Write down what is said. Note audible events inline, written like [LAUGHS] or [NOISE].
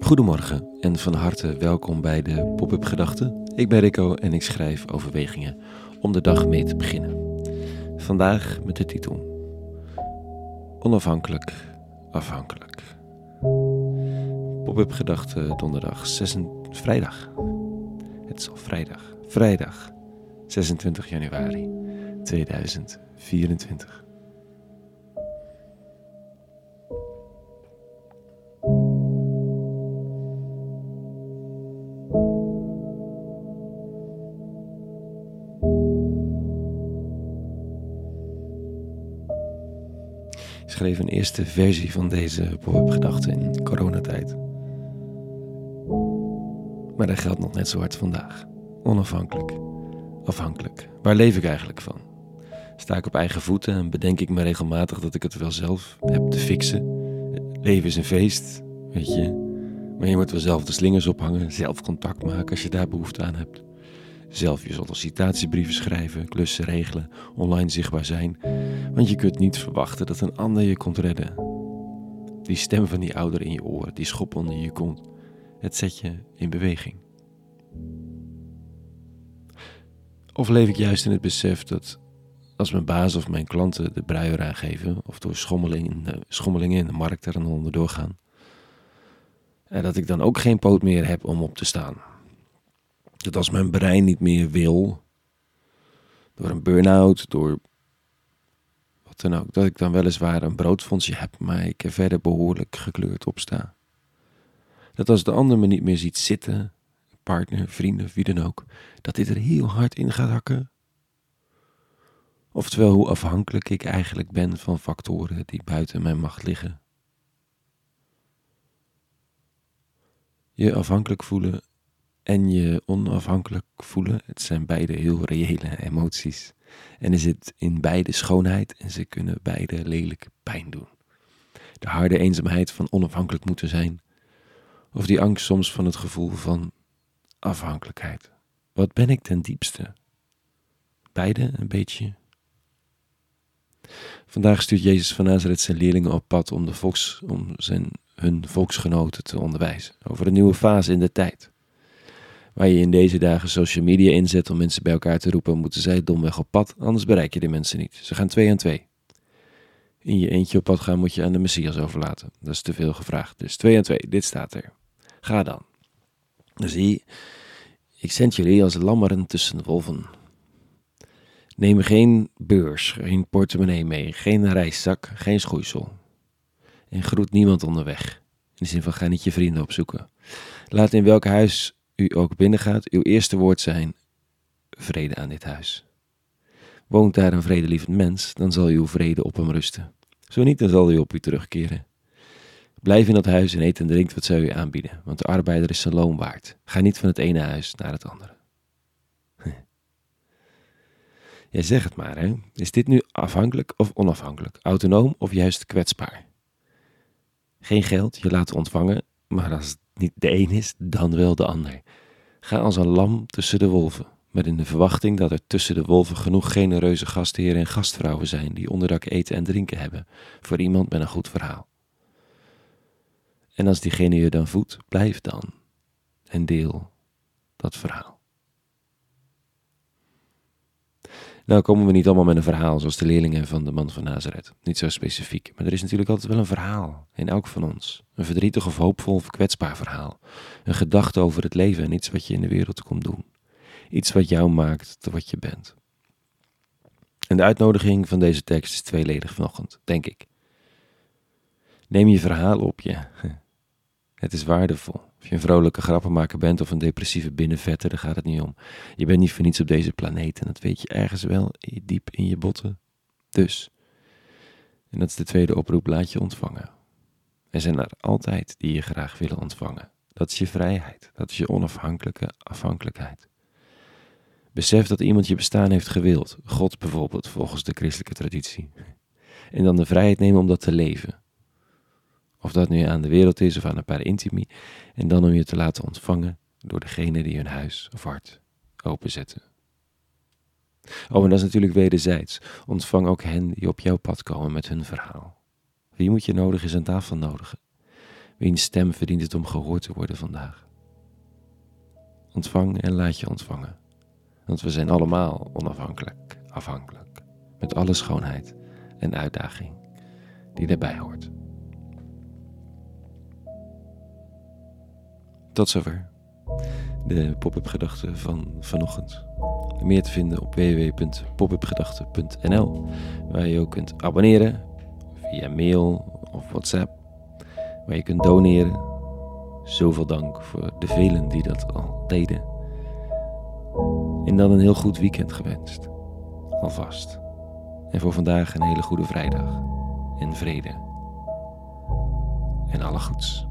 Goedemorgen en van harte welkom bij de Pop-up Gedachten. Ik ben Rico en ik schrijf overwegingen om de dag mee te beginnen. Vandaag met de titel Onafhankelijk, afhankelijk. Pop-up Gedachten donderdag 6, vrijdag. Het is al vrijdag. Vrijdag 26 januari 2024. Schreef een eerste versie van deze pop-up in coronatijd. Maar dat geldt nog net zo hard vandaag. Onafhankelijk. Afhankelijk. Waar leef ik eigenlijk van? Sta ik op eigen voeten en bedenk ik me regelmatig dat ik het wel zelf heb te fixen? Leven is een feest, weet je. Maar je moet wel zelf de slingers ophangen, zelf contact maken als je daar behoefte aan hebt. Zelf je sollicitatiebrieven schrijven, klussen regelen, online zichtbaar zijn. Want je kunt niet verwachten dat een ander je komt redden. Die stem van die ouder in je oren, die schop onder je kont, het zet je in beweging. Of leef ik juist in het besef dat als mijn baas of mijn klanten de bruier aangeven, of door schommelingen, schommelingen in de markt er onderdoor gaan, en dat ik dan ook geen poot meer heb om op te staan. Dat als mijn brein niet meer wil, door een burn-out, door dan ook, dat ik dan weliswaar een broodfondsje heb, maar ik er verder behoorlijk gekleurd op sta. Dat als de ander me niet meer ziet zitten, partner, vrienden, wie dan ook, dat dit er heel hard in gaat hakken. Oftewel hoe afhankelijk ik eigenlijk ben van factoren die buiten mijn macht liggen. Je afhankelijk voelen en je onafhankelijk voelen, het zijn beide heel reële emoties. En er zit in beide schoonheid en ze kunnen beide lelijk pijn doen. De harde eenzaamheid van onafhankelijk moeten zijn, of die angst soms van het gevoel van afhankelijkheid. Wat ben ik ten diepste? Beide een beetje. Vandaag stuurt Jezus van Nazareth zijn leerlingen op pad om, de volks, om zijn, hun volksgenoten te onderwijzen over een nieuwe fase in de tijd. Waar je in deze dagen social media inzet om mensen bij elkaar te roepen, moeten zij domweg op pad, anders bereik je de mensen niet. Ze gaan twee aan twee. In je eentje op pad gaan moet je aan de Messias overlaten. Dat is te veel gevraagd. Dus twee aan twee, dit staat er. Ga dan. Zie, ik zend jullie als lammeren tussen wolven. Neem geen beurs, geen portemonnee mee, geen reiszak, geen schoeisel. En groet niemand onderweg. In de zin van ga niet je vrienden opzoeken. Laat in welk huis u ook binnengaat, uw eerste woord zijn: vrede aan dit huis. Woont daar een vredelievend mens, dan zal uw vrede op hem rusten. Zo niet, dan zal u op u terugkeren. Blijf in dat huis en eet en drink wat zij u aanbieden, want de arbeider is zijn loon waard. Ga niet van het ene huis naar het andere. [LAUGHS] Jij zegt het maar, hè? Is dit nu afhankelijk of onafhankelijk? Autonoom of juist kwetsbaar? Geen geld, je laten ontvangen, maar als niet de een is, dan wel de ander. Ga als een lam tussen de wolven, met in de verwachting dat er tussen de wolven genoeg genereuze gastheren en gastvrouwen zijn die onderdak eten en drinken hebben voor iemand met een goed verhaal. En als diegene je dan voedt, blijf dan en deel dat verhaal. Nou komen we niet allemaal met een verhaal zoals de leerlingen van de man van Nazareth. Niet zo specifiek. Maar er is natuurlijk altijd wel een verhaal in elk van ons. Een verdrietig of hoopvol of kwetsbaar verhaal. Een gedachte over het leven en iets wat je in de wereld komt doen. Iets wat jou maakt tot wat je bent. En de uitnodiging van deze tekst is tweeledig vanochtend, denk ik. Neem je verhaal op je. [LAUGHS] Het is waardevol. Of je een vrolijke grappenmaker bent of een depressieve binnenvetter, daar gaat het niet om. Je bent niet voor niets op deze planeet en dat weet je ergens wel diep in je botten. Dus, en dat is de tweede oproep, laat je ontvangen. Er zijn er altijd die je graag willen ontvangen. Dat is je vrijheid, dat is je onafhankelijke afhankelijkheid. Besef dat iemand je bestaan heeft gewild, God bijvoorbeeld, volgens de christelijke traditie. En dan de vrijheid nemen om dat te leven. Of dat nu aan de wereld is of aan een paar intimi. En dan om je te laten ontvangen door degene die hun huis of hart openzetten. Oh, en dat is natuurlijk wederzijds. Ontvang ook hen die op jouw pad komen met hun verhaal. Wie moet je nodig is aan tafel nodigen? Wiens stem verdient het om gehoord te worden vandaag? Ontvang en laat je ontvangen. Want we zijn allemaal onafhankelijk, afhankelijk. Met alle schoonheid en uitdaging die daarbij hoort. Tot zover de pop-up gedachten van vanochtend. Meer te vinden op www.popupgedachten.nl, waar je ook kunt abonneren via mail of WhatsApp, waar je kunt doneren. Zoveel dank voor de velen die dat al deden. En dan een heel goed weekend gewenst, alvast. En voor vandaag een hele goede vrijdag en vrede en alle goeds.